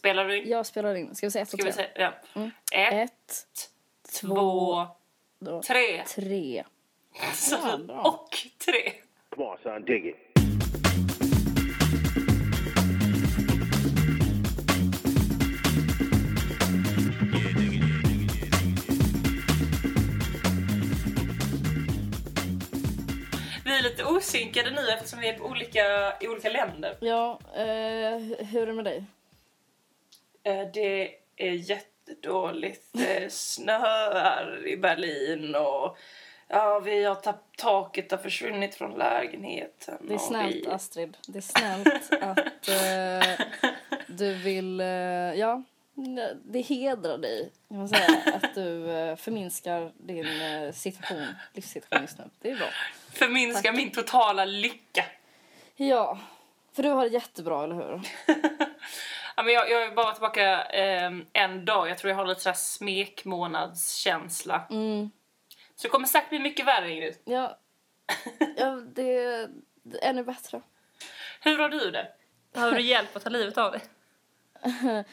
Spelar du in? Jag spelar in. Ska vi säga ett och Ska vi tre? säga? Ja. Mm. Ett, Ett, två, då, tre. tre. Så, Ja, bra. och tre. Come on, son, dig it. Vi är lite osynkade nu eftersom vi är på olika, i olika länder. Ja, eh, hur är det med dig? Eh, Det är jättedåligt. Det snöar i Berlin och ja, vi har tapp, taket har försvunnit från lägenheten. Det är snällt vi... Astrid. Det är snällt att eh, du vill, eh, ja, det hedrar dig kan man säga att du eh, förminskar din eh, situation, livssituation just nu. Det är bra. Förminska min totala lycka. Ja, för du har det jättebra, eller hur? Ja, men jag, jag är bara tillbaka eh, en dag. Jag tror jag har lite så här smekmånadskänsla. Mm. Så det kommer säkert bli mycket värre Ingrid. Ja, ja det är ännu bättre. Hur har du det? Behöver du hjälp att ta livet av dig?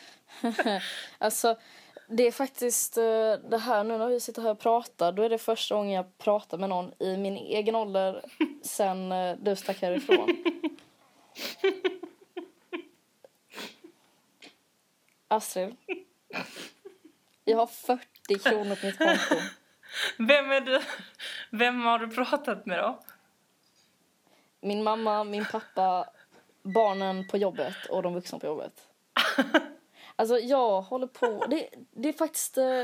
Alltså, det är faktiskt eh, det här nu när vi sitter här och pratar. Då är det första gången jag pratar med någon i min egen ålder sen eh, du stack härifrån. Astrid. Jag har 40 kronor på mitt konto. Vem är du? Vem har du pratat med då? Min mamma, min pappa, barnen på jobbet och de vuxna på jobbet. Alltså jag håller på... Det, det är faktiskt eh,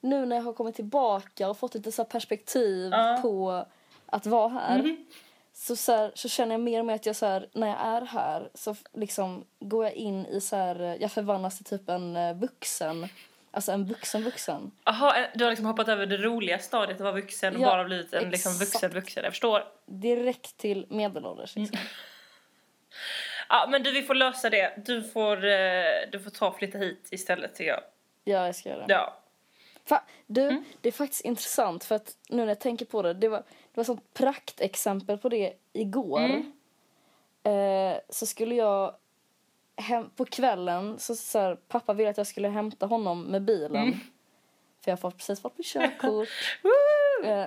nu när jag har kommit tillbaka och fått lite så perspektiv Ja. på att vara här. Så, så, här, så känner jag mer och mer att jag så här, när jag är här så liksom går jag in i så här, eh, jag förvandlas till typ en eh, vuxen. Alltså en vuxen vuxen. Jaha, du har liksom hoppat över det roliga stadiet att vara vuxen och Ja, bara blivit en liksom vuxen vuxen. Jag förstår. Direkt till medelålders liksom. Ja, men du, vi får lösa det. Du får, eh, du får ta och flytta hit istället tycker jag. Ja, jag ska göra det. Ja. Fa- du, Mm. det är faktiskt intressant för att nu när jag tänker på det, det var, var sånt praktexempel på det igår. Mm. Eh, så skulle jag hem, på kvällen så, så här, pappa ville att jag skulle hämta honom med bilen. Mm. För jag har precis fått mitt körkort. eh,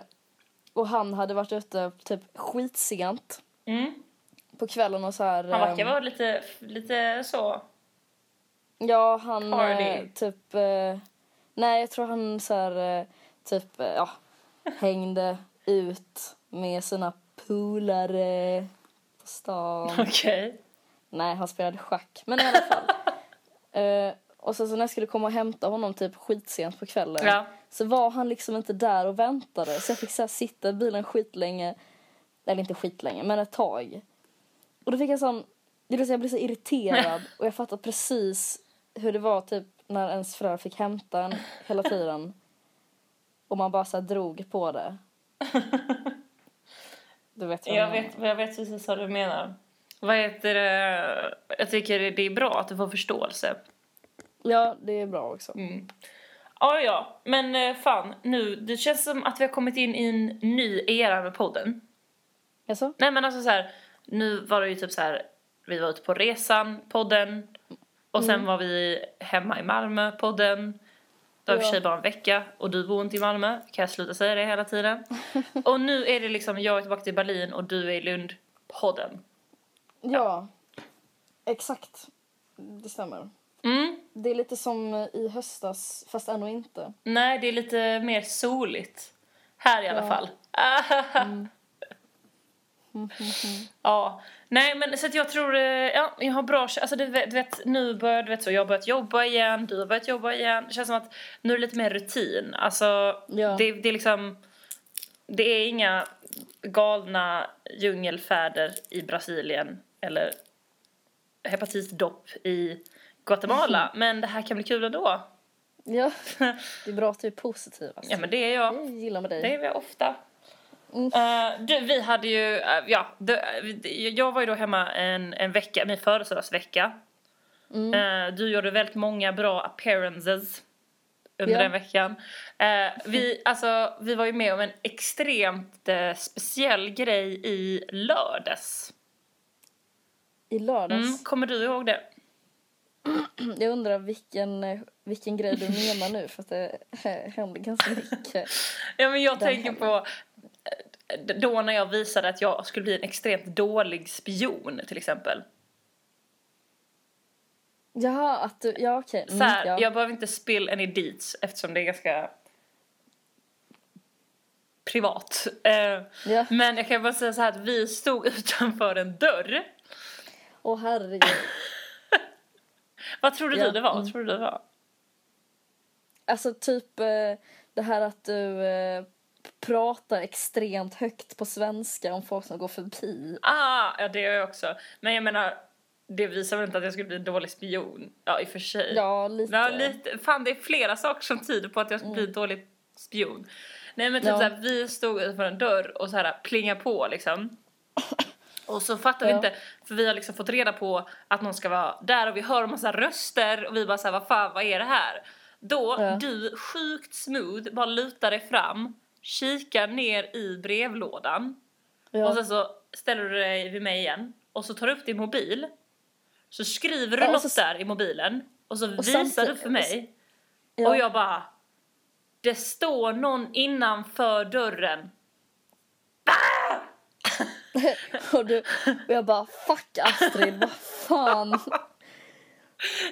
och han hade varit ute typ skitsent Mm. på kvällen och så här. Han verkar ehm, vara lite, lite så. Ja, han eh, typ... Eh, nej, jag tror han så här, eh, typ, eh, ja, hängde ut med sina polare på stan. Okej. nej, han spelade schack. Men i alla fall. eh, och sen så när jag skulle komma och hämta honom typ skitsent på kvällen Ja. så var han liksom inte där och väntade. Så jag fick så sitta i bilen skitlänge. Eller inte skitlänge, men ett tag. Och då fick jag sån... Det vill säga jag blev så irriterad och jag fattade precis hur det var typ när ens föräldrar fick hämta en hela tiden. Och man bara så drog på det. Du vet Jag menar. vet, jag vet precis vad du menar. Vad heter det? Jag tycker det är bra att du får förståelse. Ja, det är bra också. Mm. Ja, ja. Men eh, fan, nu, det känns som att vi har kommit in i en ny era med podden. Jaså? Nej men alltså så här, nu var det ju typ så här, vi var ute på resan, podden. Och sen var vi hemma i Malmö, podden. Det var i och för Ja. sig bara en vecka och du bor inte i Malmö. Kan jag sluta säga det hela tiden. och nu är det liksom, jag är tillbaka till Berlin och du är i Lund, podden. Ja. Exakt. Det stämmer. Mm. Det är lite som i höstas, fast ändå inte. Nej, det är lite mer soligt. Här i alla Ja. fall. ja, nej men så att jag tror, eh, ja, jag har bra, alltså du vet, du vet nu börjar, du vet så, jag har börjat jobba igen, du har börjat jobba igen. Det känns som att nu är det lite mer rutin. Alltså, Ja. det, det är liksom, det är inga galna djungelfärder i Brasilien eller hepatitdopp i Guatemala. Men det här kan bli kul ändå. Ja, det är bra att du är positiv. Alltså. Ja men det är jag. Jag gillar med dig. Det är vi ofta. Mm. Eh, du, vi hade ju, eh, ja, det, jag var ju då hemma en, en vecka, min födelsedagsvecka. Mm. Eh, du gjorde väldigt många bra appearances under Ja. den veckan. Vi, alltså, vi var ju med om en extremt speciell grej i lördags. I lördags. Mm, kommer du ihåg det? Jag undrar vilken, vilken grej du menar nu för att det händer ganska mycket. Ja, men jag tänker hemma. på då när jag visade att jag skulle bli en extremt dålig spion till exempel. Jaha, att du, ja okej. Här, Mm, ja. Jag behöver inte spill any deets eftersom det är ganska privat. Eh, Ja. Men jag kan bara säga så här att vi stod utanför en dörr. Åh herregud. Vad tror du Ja, det var? Vad mm. tror du det var? Alltså typ eh, det här att du eh, pratar extremt högt på svenska om folk som går förbi. Ah, ja det gör jag också. Men jag menar, det visar väl inte att jag skulle bli en dålig spion? Ja, i och för sig. Ja, lite. Ja, lite. Fan, det är flera saker som tyder på att jag skulle bli en dålig spion. Nej, men typ Ja. såhär, vi stod utanför en dörr och så här plinga på liksom. Och så fattar vi Ja. inte, för vi har liksom fått reda på att någon ska vara där och vi hör en massa röster och vi bara såhär, vad fan, vad är det här? Då, Ja. du sjukt smooth, bara lutar dig fram, kikar ner i brevlådan Ja. och sen så ställer du dig vid mig igen och så tar du upp din mobil. Så skriver du Ja, något så- där i mobilen och så och visar du för mig ja. och jag bara Det står någon innanför dörren. och, du, och jag bara fuck Astrid, vad fan.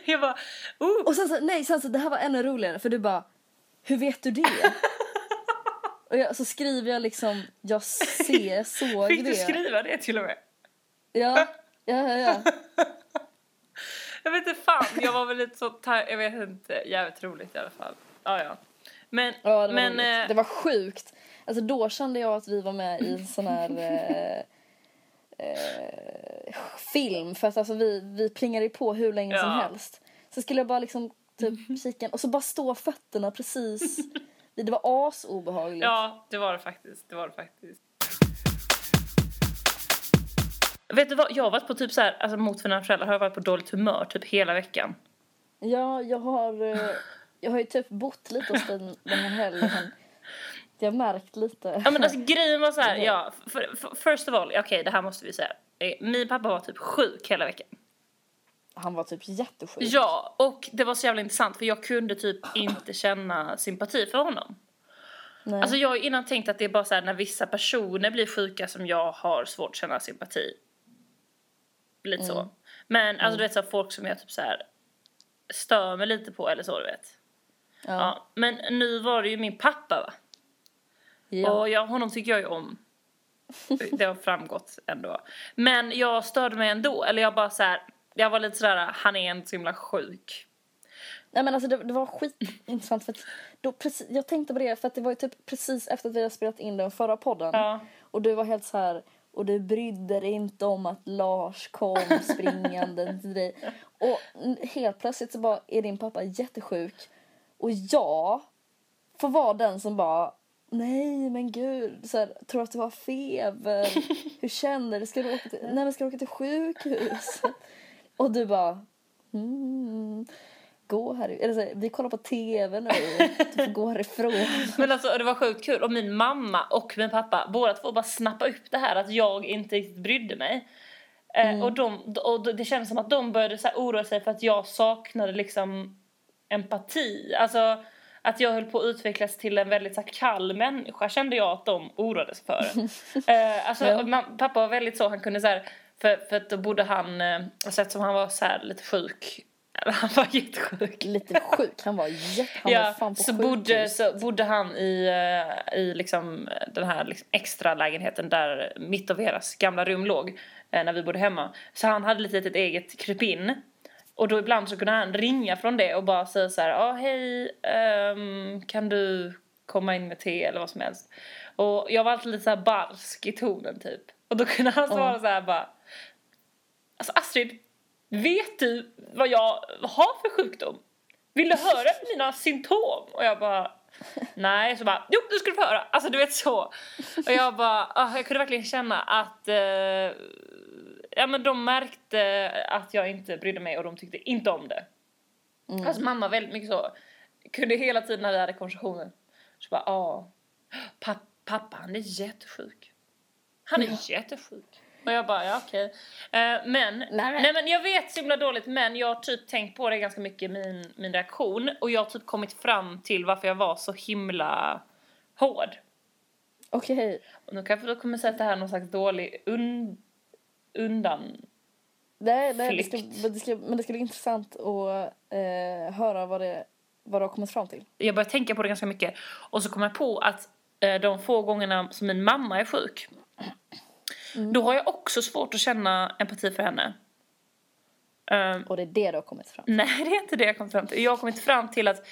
Jag bara oh, Och sen så, nej, sen så det här var ännu roligare för du bara, hur vet du det? och jag, så skriver jag liksom, jag ser, såg fick du det. skriva det till och med? Ja, ja, ja, ja. Jag vet inte fan, jag var väl lite så jag vet inte, jävligt roligt i alla fall. Ja ja. Men, ja det, var men roligt. eh, det var sjukt. Alltså då kände jag att vi var med i en sån här eh, eh, film för att alltså vi, vi plingade på hur länge som Ja. helst. Så skulle jag bara liksom typ kika och så bara stå fötterna precis det var asobehagligt. Ja, det var det faktiskt. Det var det faktiskt. Vet du vad, jag har varit på typ så här, alltså mot mina föräldrar har jag varit på dåligt humör typ hela veckan. Ja, jag har, eh, jag har ju typ bott lite hos den, den här helgen. Jag har märkt lite. Ja men alltså grejen var så här, ja, för, för, first of all, okej det här måste vi säga. Eh, Min pappa var typ sjuk hela veckan. Han var typ jättesjuk. Ja, och det var så jävla intressant för jag kunde typ inte känna sympati för honom. Nej. Alltså jag har innan tänkt att det är bara så här när vissa personer blir sjuka som jag har svårt att känna sympati. Lite så. Men alltså du vet så här, folk som jag typ så här stör mig lite på eller så du vet. ja. Ja. Men nu var det ju min pappa va? Ja. Och jag, honom tycker jag ju om. Det har framgått ändå. Men jag störde mig ändå. Eller jag bara så här, jag var lite sådär, han är inte så himla sjuk. Nej men alltså det, det var skitintressant för då precis, jag tänkte på det för att det var ju typ precis efter att vi hade spelat in den förra podden. Ja. Och du var helt så här och du brydde dig inte om att Lars kom springande till dig. Och helt plötsligt så bara är din pappa jättesjuk. Och jag får vara den som bara Nej men gud, så här, tror att du har feber? Hur känner du? Ska du åka till, nej, men ska du åka till sjukhus? Och du bara mm, Gå här, eller så, vi kollar på tv nu, du får gå härifrån. Men alltså det var sjukt kul. Och min mamma och min pappa, båda två bara snappa upp det här att jag inte riktigt brydde mig. Eh, och, de, och det kändes som att de började så oroa sig för att jag saknade liksom empati. Alltså att jag höll på att utvecklas till en väldigt så här, kall människa kände jag att de oroade sig för. eh, alltså, Ja. man, pappa var väldigt så, han kunde så här, för, för att då bodde han, eh, alltså eftersom han var så här lite sjuk, han var jättesjuk. Lite sjuk, han var jätte, han var fan på så sjukhus. bodde, så bodde han i, eh, i liksom den här liksom extra lägenheten där mitt och Veras gamla rum låg eh, när vi bodde hemma. Så han hade lite ett eget krypin. Och då ibland så kunde han ringa från det och bara säga så här, ja hej, ehm, kan du komma in med te eller vad som helst. Och jag var alltid lite så barsk i tonen typ. Och då kunde han svara så här bara, alltså Astrid, vet du vad jag har för sjukdom? Vill du höra mina symptom? Och jag bara, nej. Så bara, jo du ska få höra. Alltså du vet så. Och jag bara, ah, jag kunde verkligen känna att eh, ja men de märkte att jag inte brydde mig och de tyckte inte om det. Mm. Alltså mamma väldigt mycket så. Kunde hela tiden när vi hade konversationer så bara, ja. Papp, pappa han är jättesjuk. Han är jättesjuk. Och jag bara, ja okej. Eh, men, men- nej, men jag vet så himla dåligt men jag har typ tänkt på det ganska mycket, min, min reaktion. Och jag har typ kommit fram till varför jag var så himla hård. Okej. Och nu kanske du kommer säga att det här är någon slags dålig un, undan... Nej, nej, det ska, det ska, men det ska bli intressant att eh, höra vad, det, vad du har kommit fram till. Jag började tänka på det ganska mycket. Och så kom jag på att eh, de få gångerna som min mamma är sjuk. Då har jag också svårt att känna empati för henne. Ehm, Och det är det du har kommit fram till. Nej, det är inte det jag kommit fram till. Jag har kommit fram till att,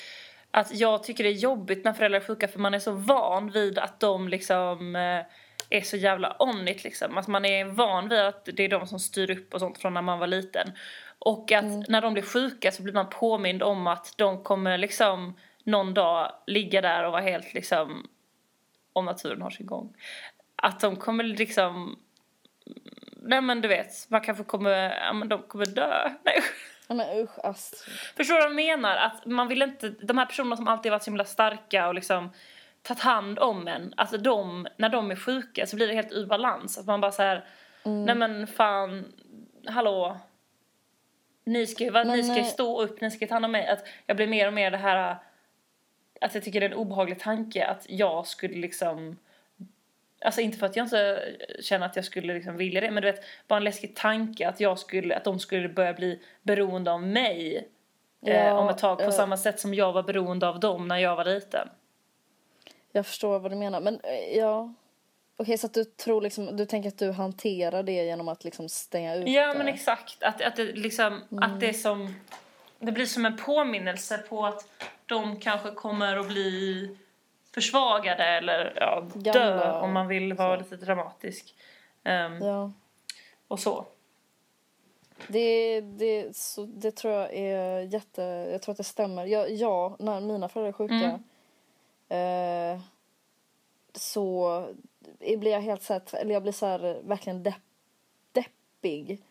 att jag tycker det är jobbigt när föräldrar är sjuka för man är så van vid att de liksom eh, är så jävla on it liksom. Att man är van vid att det är de som styr upp och sånt från när man var liten. Och att när de blir sjuka så blir man påmind om att de kommer liksom någon dag ligga där och vara helt liksom om naturen har sin gång. Att de kommer liksom Nej men du vet, man kanske kommer, ja men de kommer dö. Nej Ja, men usch, Astrid. Förstår du vad jag menar? Att man vill inte, de här personerna som alltid varit så himla starka och liksom tagit hand om en, alltså de, när de är sjuka så blir det helt ur balans. Att man bara så här, Mm. nej men fan, hallå. Ni ska ju, ni ska eh, stå upp, ni ska ta hand om mig. Att jag blir mer och mer det här, att jag tycker det är en obehaglig tanke att jag skulle liksom Alltså inte för att jag inte känner att jag skulle liksom vilja det men du vet bara en läskig tanke att jag skulle att de skulle börja bli beroende av mig eh, Ja, om ett tag på eh. samma sätt som jag var beroende av dem när jag var liten. Jag förstår vad du menar. Men eh, ja. Okej, så att du tror liksom, du tänker att du hanterar det genom att liksom stänga ut Ja det. men exakt att, att det liksom att det är som det blir som en påminnelse på att de kanske kommer att bli försvagade eller ja, dö om man vill vara så. lite dramatisk. Ehm, Ja. Och så. Det, det, så, det tror jag är jätte... Jag tror att det stämmer. Jag, ja, när mina föräldrar är sjuka eh, så blir jag helt så här, eller jag blir så här verkligen depp, deppig.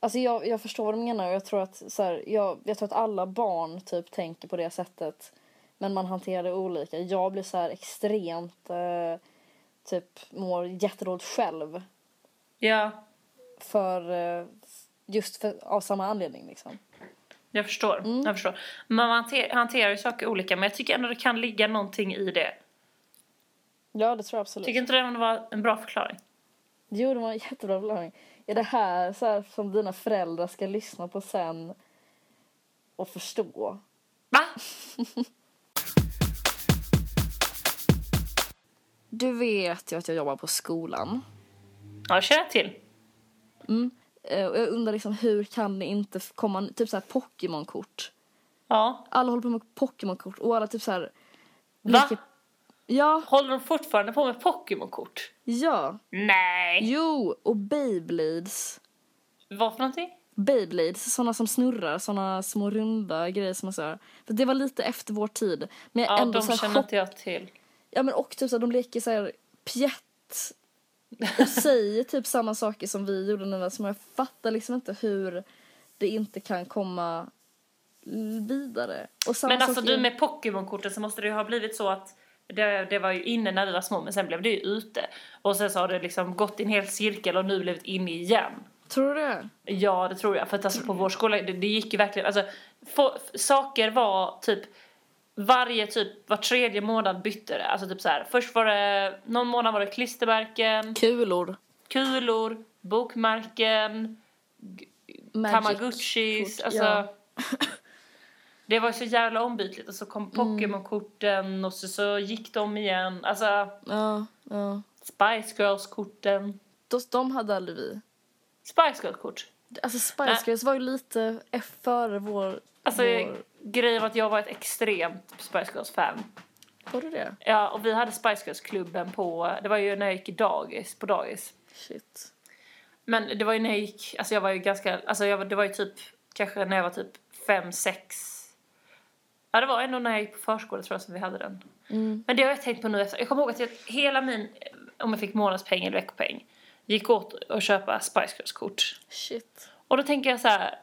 Alltså jag, jag förstår vad du menar och jag tror att så här, jag, jag tror att alla barn typ tänker på det sättet. Men man hanterar det olika. Jag blir så här extremt eh, typ mår jättedåligt själv Ja, för eh, just för, av samma anledning liksom. jag förstår. Mm. Jag förstår. Man hanter, hanterar ju saker olika men jag tycker ändå det kan ligga någonting i det. Ja, det tror jag absolut. Tycker inte det var en bra förklaring? Jo, det var en jättebra förklaring. Är det här, så här som dina föräldrar ska lyssna på sen och förstå? Va? Du vet ju att jag jobbar på skolan. Ja, känner jag till. Eh, Och jag undrar liksom hur kan det inte komma typ så här Pokémon-kort? Ja. Alla håller på med Pokémon-kort och alla typ så här... Va? leker- Ja, Håller de fortfarande på med Pokémon-kort? ja. Nej! Jo, och Beyblades. Vad för någonting? Beyblades, såna som snurrar, såna små runda grejer som man så här. För det var lite efter vår tid. Men jag Ja, ändå de så här känner inte jag till. Ja men och typ så här, de leker så här pjätt och säger typ samma saker som vi gjorde när vi var små. Jag fattar liksom inte hur det inte kan komma vidare. Men alltså du med Pokémon-korten så måste det ju ha blivit så att det, det var ju inne när vi var små men sen blev det ju ute. Och sen så har det liksom gått i en hel cirkel och nu blivit inne igen. Tror du det? Ja, det tror jag. För att alltså på vår skola, det, det gick ju verkligen, alltså få, saker var typ varje typ, var tredje månad bytte det. Alltså typ så här, först var det, någon månad var det klistermärken, Kulor. kulor, bokmärken, Magic. tamagotchis, alltså. ja. Det var så jävla ombytligt och så kom Pokémon-korten och så, så gick de igen. Alltså Ja, ja. Spice Girls-korten. De, de hade aldrig vi. Spice Girls-kort. Alltså Spice Girls var ju lite före vår... Alltså vår... grejen var att jag var ett extremt Spice Girls-fan. Var du det? Ja, och vi hade Spice Girls-klubben på, det var ju när jag gick i dagis, på dagis. Shit. Men det var ju när jag gick, alltså jag var ju ganska, alltså jag, det var ju typ, kanske när jag var typ fem, sex. Ja, det var ändå när jag gick på förskola tror jag som vi hade den. Mm. Men det har jag tänkt på nu efter, jag kommer ihåg att jag, hela min, om jag fick månadspeng eller veckopeng, gick åt att köpa Spice Girls-kort. Shit. Och då tänker jag så här,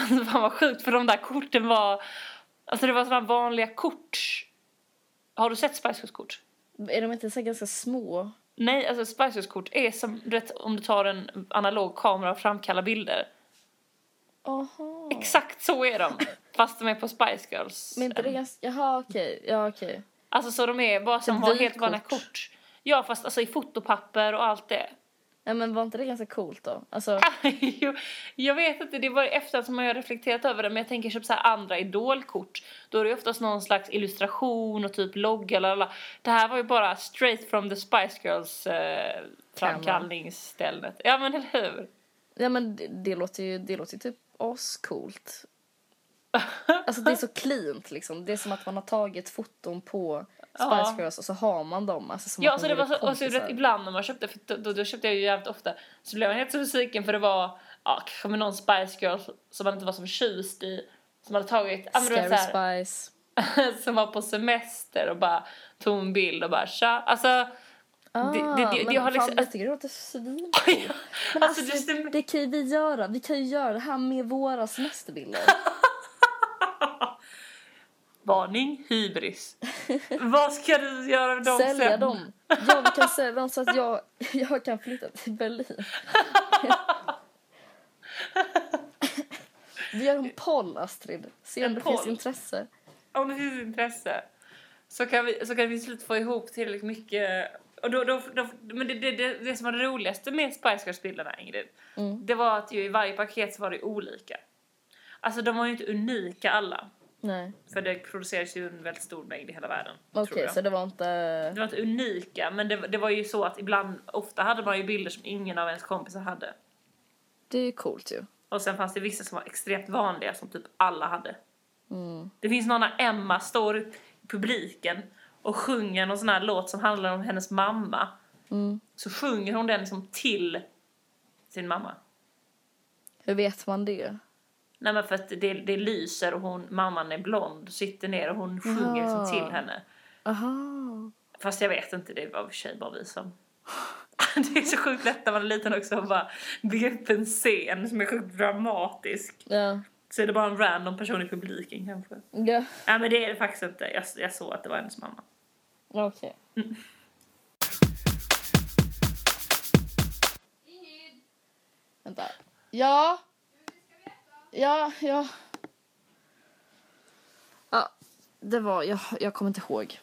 alltså fan vad sjukt för de där korten var, alltså det var sådana vanliga kort. Har du sett Spice Girls-kort? Är de inte så ganska små? Nej, alltså Spice Girls-kort är som du vet, om du tar en analog kamera och framkallar bilder. Aha. Exakt så är de. Fast de är på Spice Girls. Men inte det ganska... Jaha, okej. Ja, okej. Alltså så de är bara som Som har helt vanliga kort. Ja, fast alltså i fotopapper och allt det. Ja, men var inte det ganska coolt då? Alltså, jag vet inte, det var efter som jag har reflekterat över det men jag tänker typ så andra idolkort då är det oftast någon slags illustration och typ logga eller alla. Det här var ju bara straight from the Spice Girls eh, framkallningsstället. Ja men eller hur? ja, men det, det låter ju det låter ju typ ascoolt. Alltså det är så cleant liksom. Det är som att man har tagit foton på Spice. Girls och så har man dem. Alltså, Ja, så man det var så, och så ibland när man köpte, för då, då, då köpte jag ju jävligt ofta, så blev man helt så besviken för det var, ja, kanske med någon Spice Girl som man inte var så förtjust i, som hade tagit, ja Scary såhär, Spice. som var på semester och bara tog en bild och bara tja, alltså Ah, det- det- det- men jag har liksom- fan, jag tycker det låter svincoolt. Men Alltså, alltså, det- det kan vi göra. Vi kan ju göra det här med våra semesterbilder. Varning, hybris. Vad ska du göra med dem Sälja sen? dem. Ja, vi kan sälja dem så att jag, jag kan flytta till Berlin. Vi gör en poll, Astrid. Se om En det finns poll? intresse. Om det finns intresse så kan vi, så kan vi slut få ihop tillräckligt mycket och då, då, då, men det, det, det, det som var det roligaste med Spice Girls-bilderna, Ingrid, Mm. det var att ju i varje paket så var det olika. Alltså de var ju inte unika alla, Nej. för det produceras ju en väldigt stor mängd i hela världen. Okej, jag. så det var inte... Det var inte unika, men det, det var ju så att ibland, ofta hade man ju bilder som ingen av ens kompisar hade. Det är ju coolt ju. Och sen fanns det vissa som var extremt vanliga som typ alla hade. Mm. Det finns någon när Emma står i publiken och sjunger någon sån här låt som handlar om hennes mamma. Mm. Så sjunger hon den liksom till sin mamma. Hur vet man det? Nej men för att det, det lyser och hon, mamman är blond, sitter ner och hon sjunger liksom Jaha. till henne. Aha. Fast jag vet inte, det var för sig bara vi som... det är så sjukt lätt när man är liten också att bara bygga upp en scen som är sjukt dramatisk. Ja. Så är det bara en random person i publiken kanske. Ja. Nej men det är det faktiskt inte. Jag, jag såg att det var hennes mamma. Okej. Vänta. Ja. Ja, ja. Ja, det var... Jag, jag kommer inte ihåg.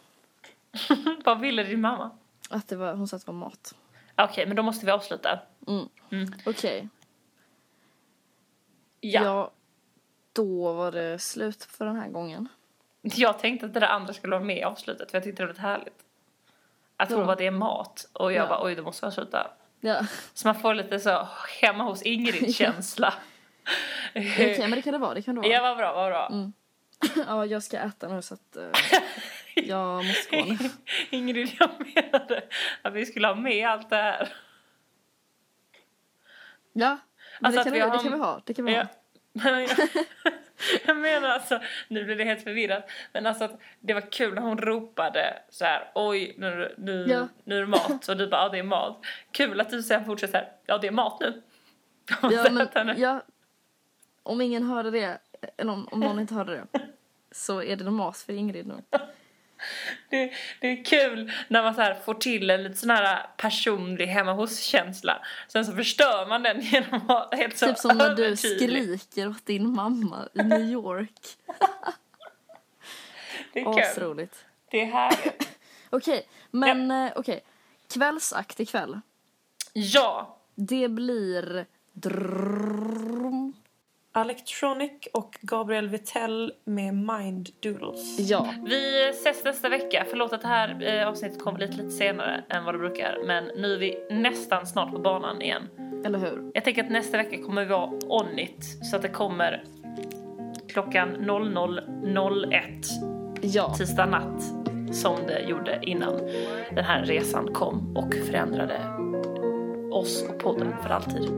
Vad ville din mamma? Att det var, hon sa att det var mat. Okej, men då måste vi avsluta. Mm. Mm. Okej. Ja. Ja. Då var det slut för den här gången. Jag tänkte att det där andra skulle vara med i avslutet för jag tyckte det var lite härligt. Att hon bara, det är mat. Och jag Ja. bara, oj då måste jag sluta. Ja. Så man får lite så hemma hos Ingrid-känsla. Okej, men det kan det vara. Det kan det vara. Ja, vad bra, vad bra. Mm. ja, jag ska äta nu så att... eh, jag måste gå nu. Ingrid, jag menade att vi skulle ha med allt det här. Ja, Alltså det, kan vi vi, det kan vi ha. Det kan vi Ja. ha. Jag, menar alltså, nu blir det helt förvirrat, men alltså att det var kul när hon ropade så här, oj nu, nu, Ja. nu är det mat och du bara, ja det är mat. Kul att du sen fortsätter så här, ja det är mat nu. Ja, men, ja, om ingen hörde det, eller om, om någon inte hörde det, så är det mat för Ingrid nu. det, det är kul när man så får till en lite sån här personlig hemma hos-känsla. Sen så förstör man den genom att vara helt så Typ som när du skriker åt din mamma i New York. Det är kul. Asroligt. Det är härligt. Okej, men eh, okej. Kvällsakt ikväll. Ja! Det blir... Drrrrum. Electronic och Gabriel Vitell med Mind Doodles. Ja, Vi ses nästa vecka. Förlåt att det här eh, avsnittet kommer lite, lite senare än vad det brukar. Men nu är vi nästan snart på banan igen. eller hur? Jag tänker att nästa vecka kommer vi vara on it. Så att det kommer klockan 00.01 Ja. tisdag natt. Som det gjorde innan den här resan kom och förändrade oss och podden för alltid.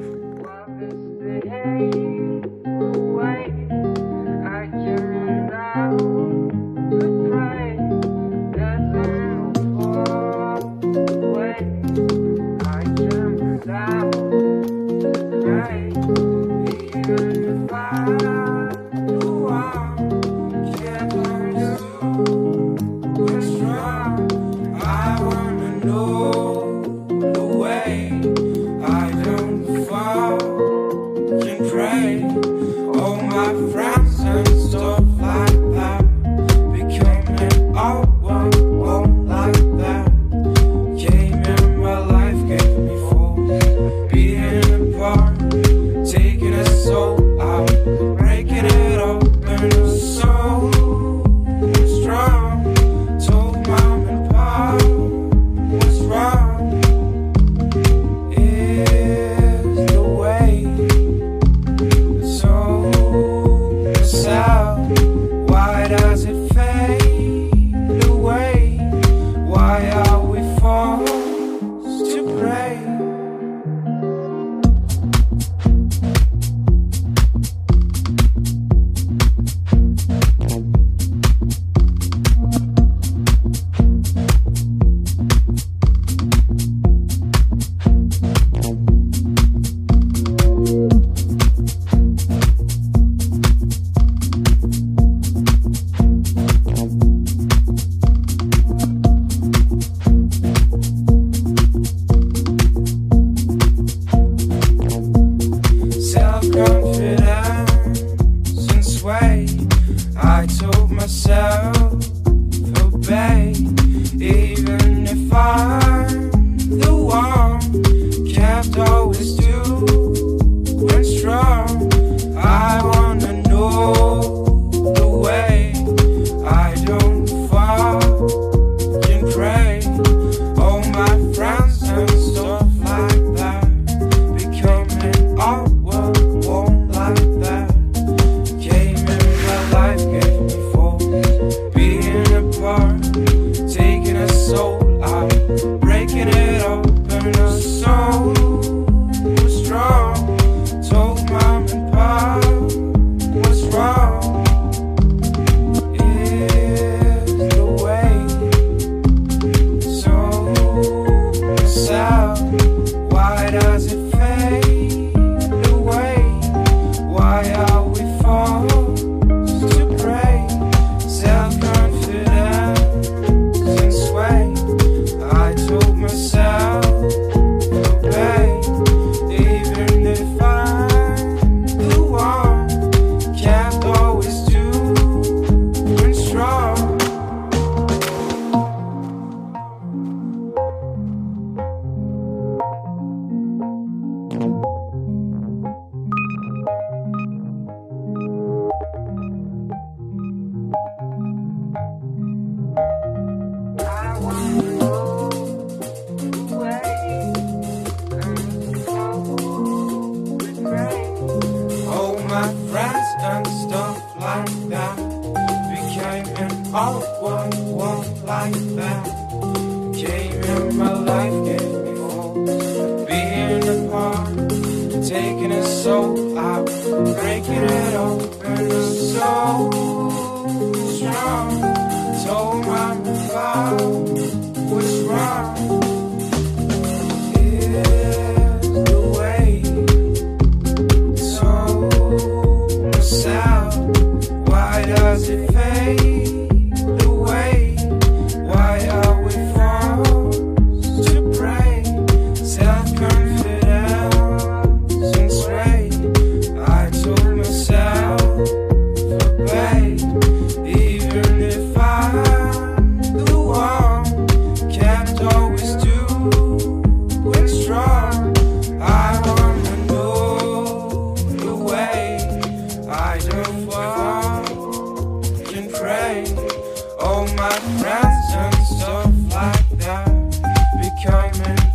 now.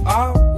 out.